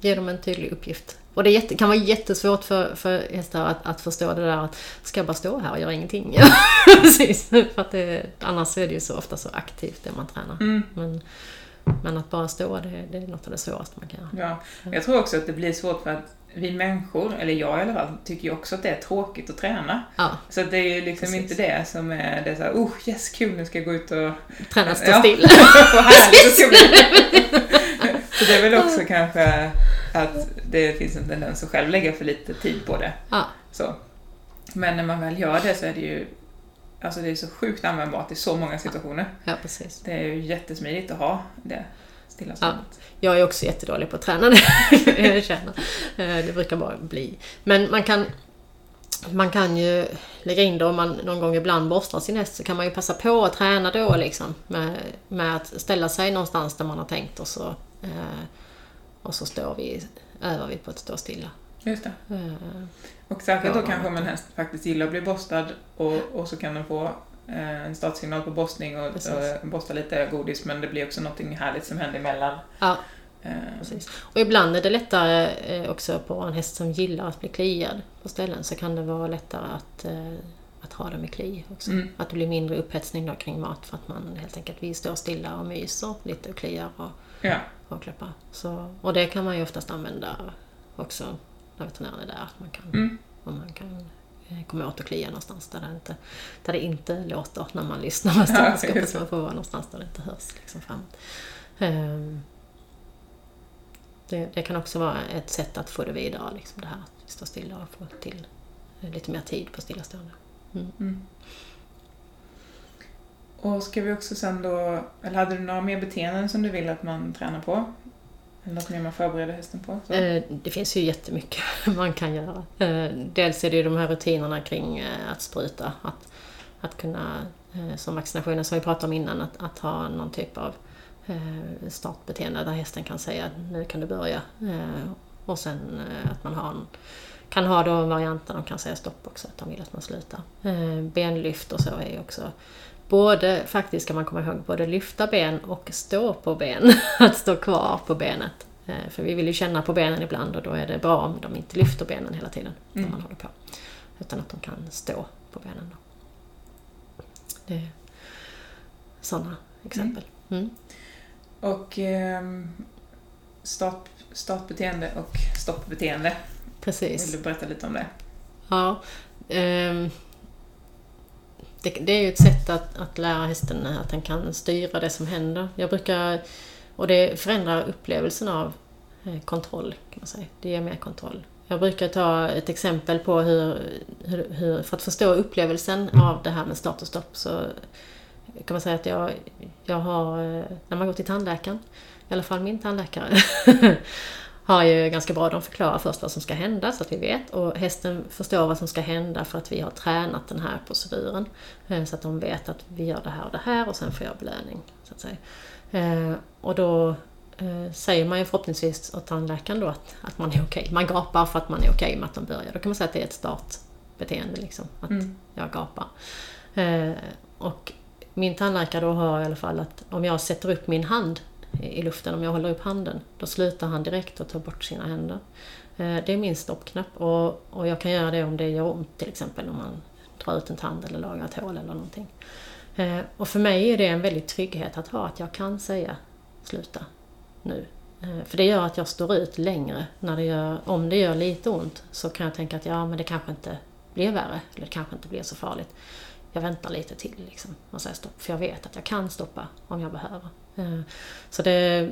Ge dem en tydlig uppgift. Och det jätte, kan vara jättesvårt för, för hästar att, att förstå det där att ska jag bara stå här och göra ingenting? <laughs> Precis, för att det, annars är det ju så ofta så aktivt det man tränar. Mm. Men, men att bara stå, det, det, är något av det svåraste man kan göra. Ja, jag tror också att det blir svårt för att vi människor, eller jag i alla fall, tycker ju också att det är tråkigt att träna. Ja, så det är ju liksom precis. inte det som är det såhär, oh yes, kul, nu ska jag gå ut och... Träna stå ja. still. <laughs> Vad härligt <laughs> så det är väl också kanske att det finns en tendens att själv lägga för lite tid på det. Ja. Så. Men när man väl gör det så är det ju Alltså det är så sjukt användbart i så många situationer. Ja, precis. Det är ju jättesmidigt att ha det stillaståendet. Ja, jag är också jättedålig på att träna det, <laughs> jag känner. Eh, det brukar bara bli. Men man kan, man kan ju lägga in det om man någon gång ibland borstar sin häst så kan man ju passa på att träna då liksom. Med, med att ställa sig någonstans där man har tänkt och så, eh, och så står vi, övar vi på att stå stilla. Just det. Uh, och särskilt då kanske om en häst faktiskt gillar att bli borstad och, och så kan den få eh, en startsignal på borstning och, och borsta lite godis men det blir också någonting härligt som händer emellan. Ja, uh, precis. Och ibland är det lättare eh, också på en häst som gillar att bli kliad på ställen så kan det vara lättare att att ha det med kli också. Mm. Att det blir mindre upphetsning då kring mat för att man helt enkelt vill stå stilla och myser lite och kliar och, ja. och klappar. Så, och det kan man ju oftast använda också när veterinären är där. Att man kan, mm. om man kan eh, komma åt och klia någonstans där det inte, där det inte låter när man lyssnar med stetoskopet. Ja, så man får vara någonstans där det inte hörs liksom fram. Um, Det, det, kan också vara ett sätt att få det vidare, liksom det här att stå stilla och få till lite mer tid på stillastående. Mm. Mm. Och ska vi också sen då, eller hade du några mer beteenden som du vill att man tränar på? Något mer man förbereder hästen på? Så? Eh, det finns ju jättemycket <laughs> man kan göra. Eh, dels är det ju de här rutinerna kring eh, att spruta. Att, att kunna, som vaccinationen som vi pratade om innan, att, att ha någon typ av startbeteende där hästen kan säga nu kan du börja. Och sen att man har en, kan ha då en variant där de kan säga stopp också, att de vill att man slutar. Benlyft och så är ju också både, faktiskt ska man komma ihåg, både lyfta ben och stå på ben. <laughs> att stå kvar på benet. Eh, för vi vill ju känna på benen ibland och då är det bra om de inte lyfter benen hela tiden när mm. man håller på. Utan att de kan stå på benen. Då. Det är sådana exempel. Mm. Mm. Och eh, start, startbeteende och stoppbeteende. Precis. Vill du berätta lite om det? Ja. Eh, det, det, är ju ett sätt att, att lära hästen att den kan styra det som händer. Jag brukar, och det förändrar upplevelsen av eh, kontroll, kan man säga. Det ger mer kontroll. Jag brukar ta ett exempel på hur, hur, hur, för att förstå upplevelsen av det här med start och stopp så kan man säga att jag, jag har, eh, när man går till tandläkaren, i alla fall min tandläkare, <laughs> har ju ganska bra, de förklarar först vad som ska hända så att vi vet och hästen förstår vad som ska hända för att vi har tränat den här proceduren. Eh, så att de vet att vi gör det här och det här och sen får jag belöning. Så att säga. Eh, och då eh, säger man ju förhoppningsvis åt tandläkaren då att, att man är okej. Okay. Man gapar för att man är okej okay med att de börjar. Då kan man säga att det är ett startbeteende, liksom, att mm. jag gapar. Och min tandläkare då har i alla fall att om jag sätter upp min hand i luften. Om jag håller upp handen, då slutar han direkt och tar bort sina händer. Eh, det är min stoppknapp och, och jag kan göra det om det gör ont till exempel om man drar ut en tand eller lagar ett hål eller någonting. Eh, och för mig är det en väldig trygghet att ha att jag kan säga sluta nu. Eh, för det gör att jag står ut längre. När det gör, om det gör lite ont så kan jag tänka att ja, men det kanske inte blir värre. Eller det kanske inte blir så farligt. Jag väntar lite till liksom och säger stopp. För jag vet att jag kan stoppa om jag behöver. Eh, så det,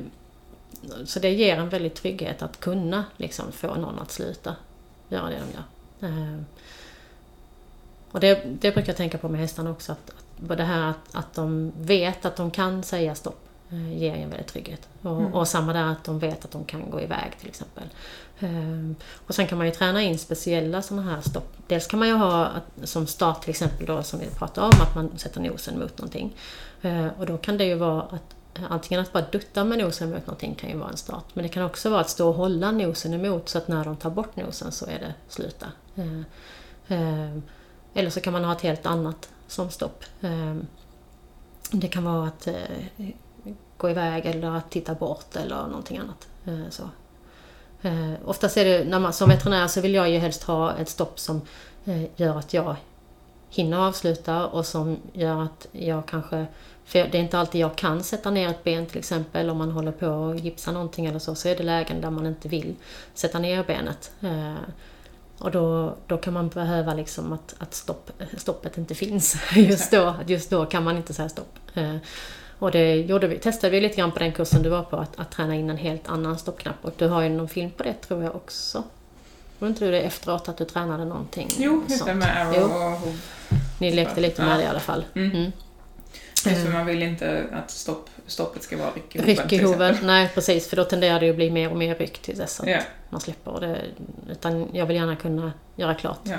så det ger en väldig trygghet att kunna liksom få någon att sluta göra det de gör. Eh, och det, det brukar jag tänka på med hästarna också, att, att det här att, att de vet att de kan säga stopp eh, ger en väldig trygghet. Och, mm. och, samma där att de vet att de kan gå iväg till exempel. Och sen kan man ju träna in speciella sådana här stopp. Dels kan man ju ha som start till exempel då som vi pratade om, att man sätter nosen mot någonting. Och då kan det ju vara att Antingen att bara dutta med nosen mot någonting kan ju vara en start. Men det kan också vara att stå och hålla nosen emot så att när de tar bort nosen så är det sluta. Eh, eh, eller så kan man ha ett helt annat som stopp. Eh, det kan vara att gå iväg eller att titta bort eller någonting annat. Så. Oftast är det, när man, som veterinär så vill jag ju helst ha ett stopp som gör att jag hinner avsluta och som gör att jag kanske för det är inte alltid jag kan sätta ner ett ben till exempel om man håller på och gipsa någonting eller så, så är det lägen där man inte vill sätta ner benet. Eh, och då, då kan man behöva liksom att, att stopp, stoppet inte finns <laughs> just då. Just då kan man inte säga stopp. Eh, och det gjorde vi, testade vi lite grann på den kursen du var på, att, att träna in en helt annan stoppknapp. Och du har ju någon film på det tror jag också. Var inte du det efteråt att du tränade någonting? Jo, just det med arrow och hov. Ni lekte lite med det i alla fall. Mm. Mm. Just för man vill inte att stopp, stoppet ska vara ryck i hoven. Ryck i hoven, nej precis. För då tenderar det att bli mer och mer ryck till dess att yeah. man släpper det. Utan jag vill gärna kunna göra klart. Ja.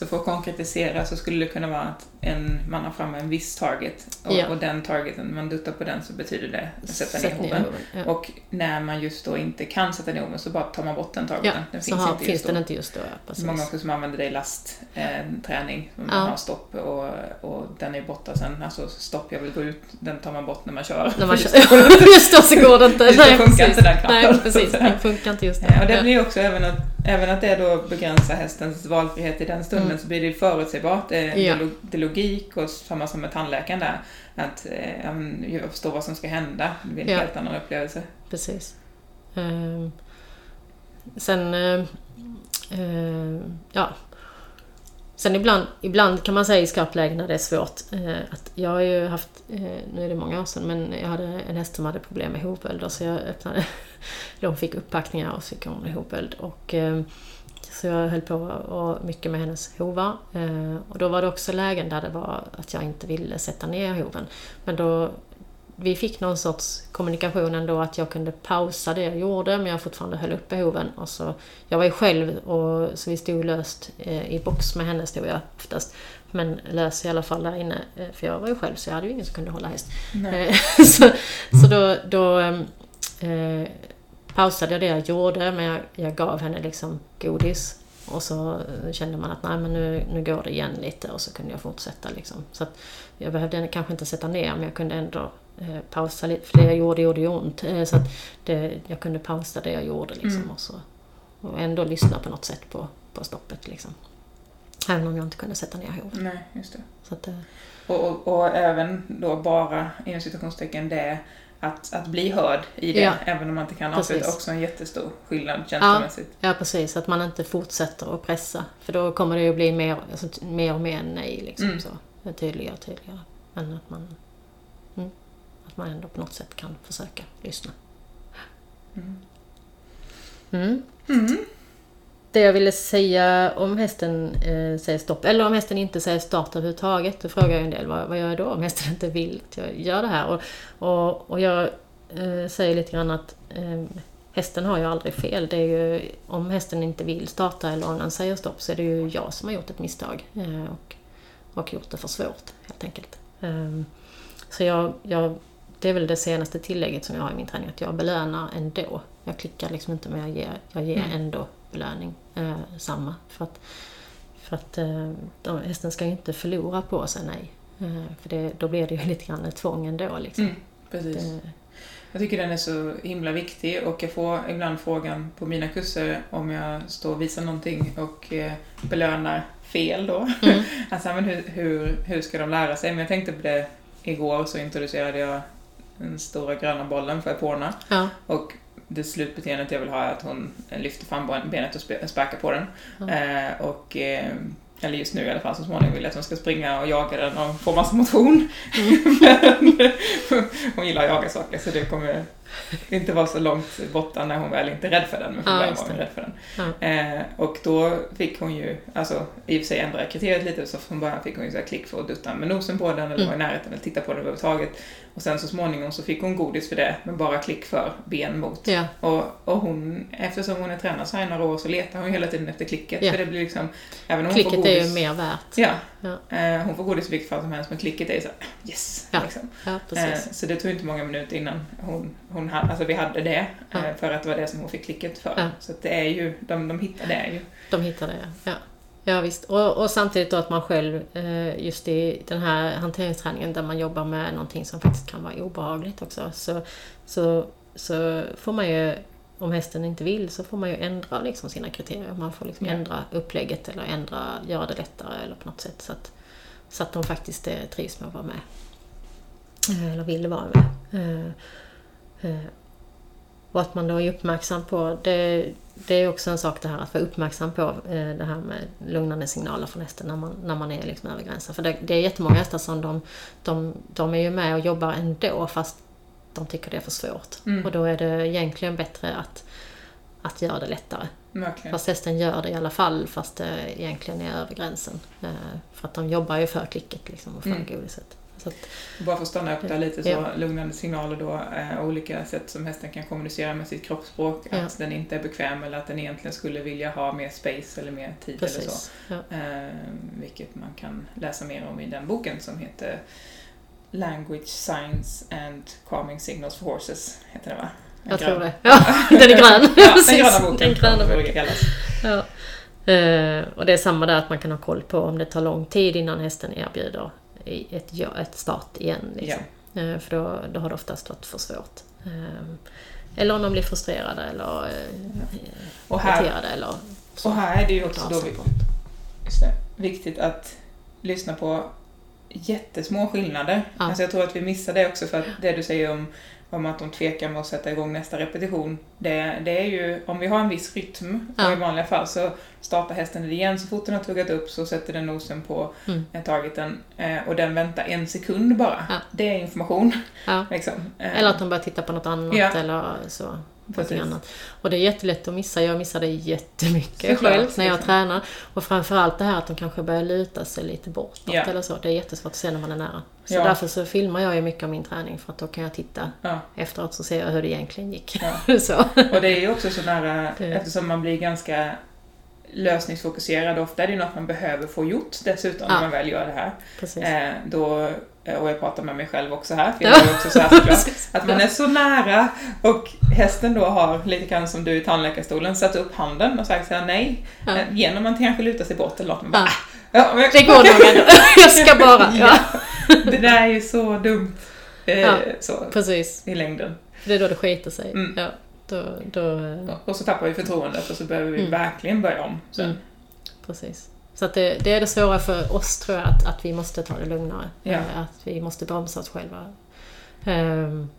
Så för att konkretisera så skulle det kunna vara att en, man har framme en viss target och, ja. och den targeten, man duttar på den så betyder det att sätta Sätt ner hoven. Ja. Och när man just då inte kan sätta ner hoven så bara tar man bort den targeten. Ja, den så finns, har, inte finns den inte just då. Precis. Många också som använder det i lastträning, eh, man har stopp och, och den är borta sen. Alltså stopp, jag vill gå ut, den tar man bort när man kör. När man <laughs> kör. <laughs> just då så går det inte. Just då funkar inte den knappen. Nej, precis. Den funkar inte just då. och det blir också även att, även att det då begränsar hästens valfrihet i den stunden mm. så blir det förutsägbart. Det, ja. det är logik och samma som med tandläkaren där. Att eh, förstår vad som ska hända. Det blir en ja. helt annan upplevelse. Precis. Uh, sen, uh, uh, ja. Sen ibland, ibland kan man säga i skarpläge när det är svårt. Eh, att jag har ju haft, eh, nu är det många år sedan, men jag hade en häst som hade problem med hovbölder så jag öppnade, <laughs> de fick upppackningar och så fick hon hovböld. Och, eh, så jag höll på och mycket med hennes hovar. Eh, och då var det också lägen där det var att jag inte ville sätta ner hoven. Men då vi fick någon sorts kommunikation ändå att jag kunde pausa det jag gjorde men jag fortfarande höll upp behoven. Och så, jag var ju själv och så vi stod löst eh, i box med henne stod jag oftast. Men lös i alla fall där inne eh, för jag var ju själv så jag hade ju ingen som kunde hålla häst. Eh, <laughs> så så då, då eh, pausade jag det jag gjorde men jag, jag gav henne liksom godis och så kände man att nej men nu, nu går det igen lite och så kunde jag fortsätta liksom. Så jag behövde kanske inte sätta ner men jag kunde ändå pausa lite, för det jag gjorde gjorde ju ont. Eh, så att det, jag kunde pausa det jag gjorde liksom mm. och, så, och ändå lyssna på något sätt på, på stoppet liksom. Även om jag inte kunde sätta ner hoven. Nej, just det. Så att, eh, och, och, och, även då bara inom situationstecken det att, att bli hörd i det, ja. även om man inte kan avsluta, också en jättestor skillnad känslomässigt. Ja, ja, precis. Att man inte fortsätter att pressa. För då kommer det ju bli mer, alltså, mer och mer nej, liksom mm. så. Tydligare och tydligare. Men att man, att man ändå på något sätt kan försöka lyssna. Mm. Mm. mm. Det jag ville säga om hästen eh, säger stopp, eller om hästen inte säger start överhuvudtaget, då frågar jag en del, vad, vad gör jag då om hästen inte vill att jag gör det här? Och, och, och jag eh, säger lite grann att eh, hästen har ju aldrig fel. Det är ju, om hästen inte vill starta eller om den säger stopp så är det ju jag som har gjort ett misstag eh, och, och gjort det för svårt helt enkelt. Ehm, så jag, jag, det är väl det senaste tillägget som jag har i min träning, att jag belönar ändå. Jag klickar liksom inte men jag ger, jag ger mm. ändå belöning eh, samma. För att, för att eh, hästen ska ju inte förlora på sig nej. Eh, för det, då blir det ju <laughs> lite grann ett tvång ändå. Liksom. Mm, precis. Det, jag tycker den är så himla viktig och jag får ibland frågan på mina kurser om jag står och visar någonting och eh, belönar fel då. Mm. <laughs> alltså, men hur, hur, hur ska de lära sig? Men jag tänkte på det igår så introducerade jag den stora gröna bollen för Epona. Ja. Och det slutbeteendet jag vill ha är att hon lyfter fram benet och sparkar på den. Mm. Eh, och, eh, eller just nu i alla fall, så småningom vill jag att hon ska springa och jaga den och få massa motion. Mm. <laughs> Men hon gillar att jaga saker så det kommer <laughs> inte vara så långt borta när hon väl inte är rädd för den, men från början var hon rädd för den. Ja. Eh, och då fick hon ju, alltså i och för sig ändra kriteriet lite, så från början fick hon ju så klick för att dutta med nosen på den eller mm. vara i närheten eller titta på den överhuvudtaget. Och sen så småningom så fick hon godis för det, men bara klick för ben mot. Ja. Och, och hon, eftersom hon är tränad så här i några år så letar hon hela tiden efter klicket. Ja. För det blir liksom, även om klicket hon får godis, är ju mer värt. Ja. ja. Eh, hon får godis i vilket fall som helst, men klicket är ju såhär, yes! Ja. Liksom. Ja, precis. Eh, så det tog inte många minuter innan hon, hon hade, alltså vi hade det, eh, för att det var det som hon fick klicket för. Så det är ju, de, de hittar det ju. De hittar det, ja. Ja visst, och, och, samtidigt då att man själv eh, just i den här hanteringsträningen där man jobbar med någonting som faktiskt kan vara obehagligt också så, så, så får man ju, om hästen inte vill, så får man ju ändra liksom sina kriterier. Man får liksom ja. ändra upplägget eller ändra, göra det lättare eller på något sätt så att, så att de faktiskt eh, trivs med att vara med. Eller vill vara med. Och att man då är uppmärksam på det det är också en sak det här att vara uppmärksam på eh, det här med lugnande signaler från hästen när man, när man är liksom över gränsen. För det, det är jättemånga hästar som de, de, de är ju med och jobbar ändå fast de tycker det är för svårt. Mm. Och då är det egentligen bättre att, att göra det lättare. Verkligen. Fast hästen gör det i alla fall fast det egentligen är över gränsen. Eh, för att de jobbar ju för klicket liksom och för mm. godiset. Att, Bara för att stanna upp där lite så, ja. lugnande signaler då, eh, olika sätt som hästen kan kommunicera med sitt kroppsspråk, ja. att den inte är bekväm eller att den egentligen skulle vilja ha mer space eller mer tid Precis. eller så. Ja. Eh, vilket man kan läsa mer om i den boken som heter Language, Science and Calming Signals for Horses, heter den va? En jag grön. tror det. Ja, <laughs> den är grön. <laughs> ja, den gröna boken. Den gröna boken. Ja. Uh, och det är samma där att man kan ha koll på om det tar lång tid innan hästen erbjuder ett, ja, ett start igen. Liksom. Ja. Eh, för då, då har det oftast varit för svårt. Ehm, eller om de blir frustrerade eller och här, irriterade. Eller så. Och här är det ju också då det, viktigt att lyssna på jättesmå skillnader. Ja. Alltså jag tror att vi missar det också för att det du säger om om att de tvekar med att sätta igång nästa repetition. Det, det är ju, om vi har en viss rytm, ja. i vanliga fall så startar hästen igen så fort den har tuggat upp så sätter den nosen på mm. targeten eh, och den väntar en sekund bara. Ja. Det är information. Ja. <laughs> liksom. Eh. Eller att de börjar titta på något annat eller så. Annat. Och det är jättelätt att missa. Jag missar det jättemycket <laughs> Såklart, själv när jag liksom. tränar. Och framförallt det här att de kanske börjar luta sig lite bortåt ja. eller så. Det är jättesvårt att se när man är nära. Så ja. därför så filmar jag ju mycket av min träning för att då kan jag titta ja. efteråt så ser jag hur det egentligen gick. <laughs> så. Och det är ju också så nära, eftersom man blir ganska lösningsfokuserad. Ofta är det ju något man behöver få gjort dessutom ja. när man väl gör det här. Eh, då, och jag pratar med mig själv också här, för jag <laughs> är också så här såklart, att man är så nära och hästen då har, lite grann som du i tandläkarstolen, satt upp handen och sagt såhär nej. Ja. Eh, genom att kanske luta sig bort eller något, man bara, ja. Ja, men, det går nog ändå. <laughs> Jag ska bara. Ja. Det där är ju så dumt. Eh, så, precis. I längden. Det är då det skiter sig. Mm. Ja. Då, då... Och så tappar vi förtroendet och så behöver vi mm. verkligen börja om sen. Mm. Precis. Så att det, det, är det svåra för oss tror jag, att, att vi måste ta det lugnare. Ja. Eh, att vi måste bromsa oss själva. Um,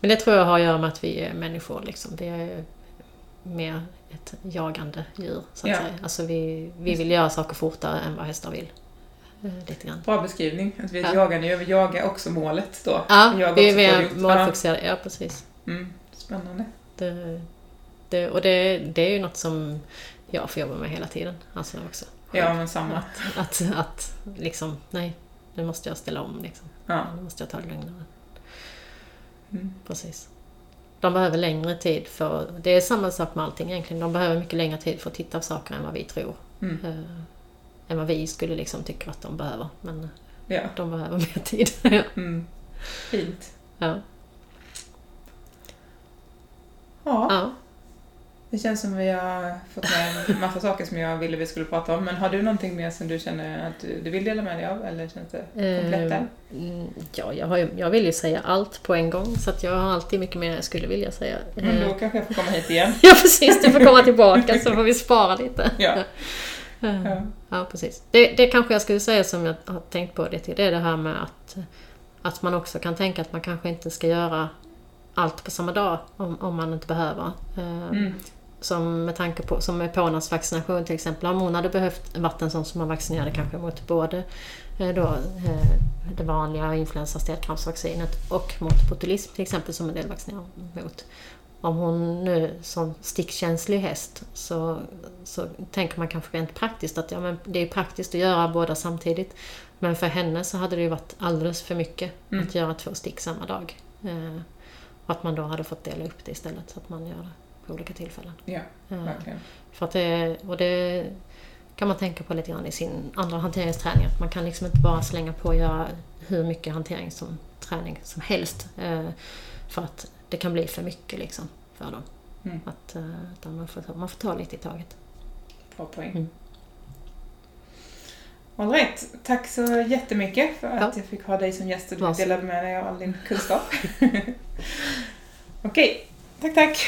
men det tror jag har att göra med att vi är människor. Liksom. Vi är mer ett jagande djur. Så att ja. säga. Alltså vi, vi vill göra saker fortare än vad hästar vill. Eh, lite grann. Bra beskrivning. Att vi är ett ja. jagande djur. Vi jagar också målet då. Ja, vi, vi är mer målfokuserade. Ja, precis. Mm. Spännande. Det, det, och det, det är ju något som jag får jobba med hela tiden. Alltså också. Ja, men samma. Att, att, att liksom, nej, nu måste jag ställa om liksom. Ja. Nu måste jag ta det lugnare. Mm. Precis. De behöver längre tid för, det är samma sak med allting egentligen, de behöver mycket längre tid för att titta på saker än vad vi tror. Mm. Uh, än vad vi skulle liksom tycka att de behöver. Men ja. de behöver mer tid. <laughs> mm. Fint. Ja. Ja. ja. Det känns som vi har fått med en massa saker som jag ville vi skulle prata om. Men har du någonting mer som du känner att du, vill dela med dig av? Eller känns det komplett där? Uh, ja, jag, har, jag vill ju säga allt på en gång. Så att jag har alltid mycket mer jag skulle vilja säga. Men då uh, kanske jag får komma hit igen. <laughs> ja, precis. Du får komma tillbaka så får vi spara lite. ja. Ja. ja, precis. Det, det kanske jag skulle säga som jag har tänkt på det Det är det här med att, att man också kan tänka att man kanske inte ska göra allt på samma dag om, om man inte behöver. Eh, mm. Som med tanke på, som med vaccination till exempel. Om hon hade behövt varit en sån som man vaccinerade kanske mot både eh, då, eh, det vanliga influensa stelkrampsvaccinet och mot botulism till exempel som en del vaccinerar mot. Om hon nu som stickkänslig häst så, så tänker man kanske rent praktiskt att ja, men det är praktiskt att göra båda samtidigt. Men för henne så hade det ju varit alldeles för mycket mm. att göra två stick samma dag. Och att man då hade fått dela upp det istället så att man gör det på olika tillfällen. Ja, verkligen. För att det, och det kan man tänka på lite grann i sin andra hanteringsträning. Att man kan liksom inte bara slänga på och göra hur mycket hantering som träning som helst. Eh, för att det kan bli för mycket liksom för dem. Mm. Att, att man, får, man får ta lite i taget. Bra poäng. Mm. All right. Tack så jättemycket för att ja. jag fick ha dig som gäst och du delade med dig av all din kunskap. <laughs> Okej, okay. tack tack.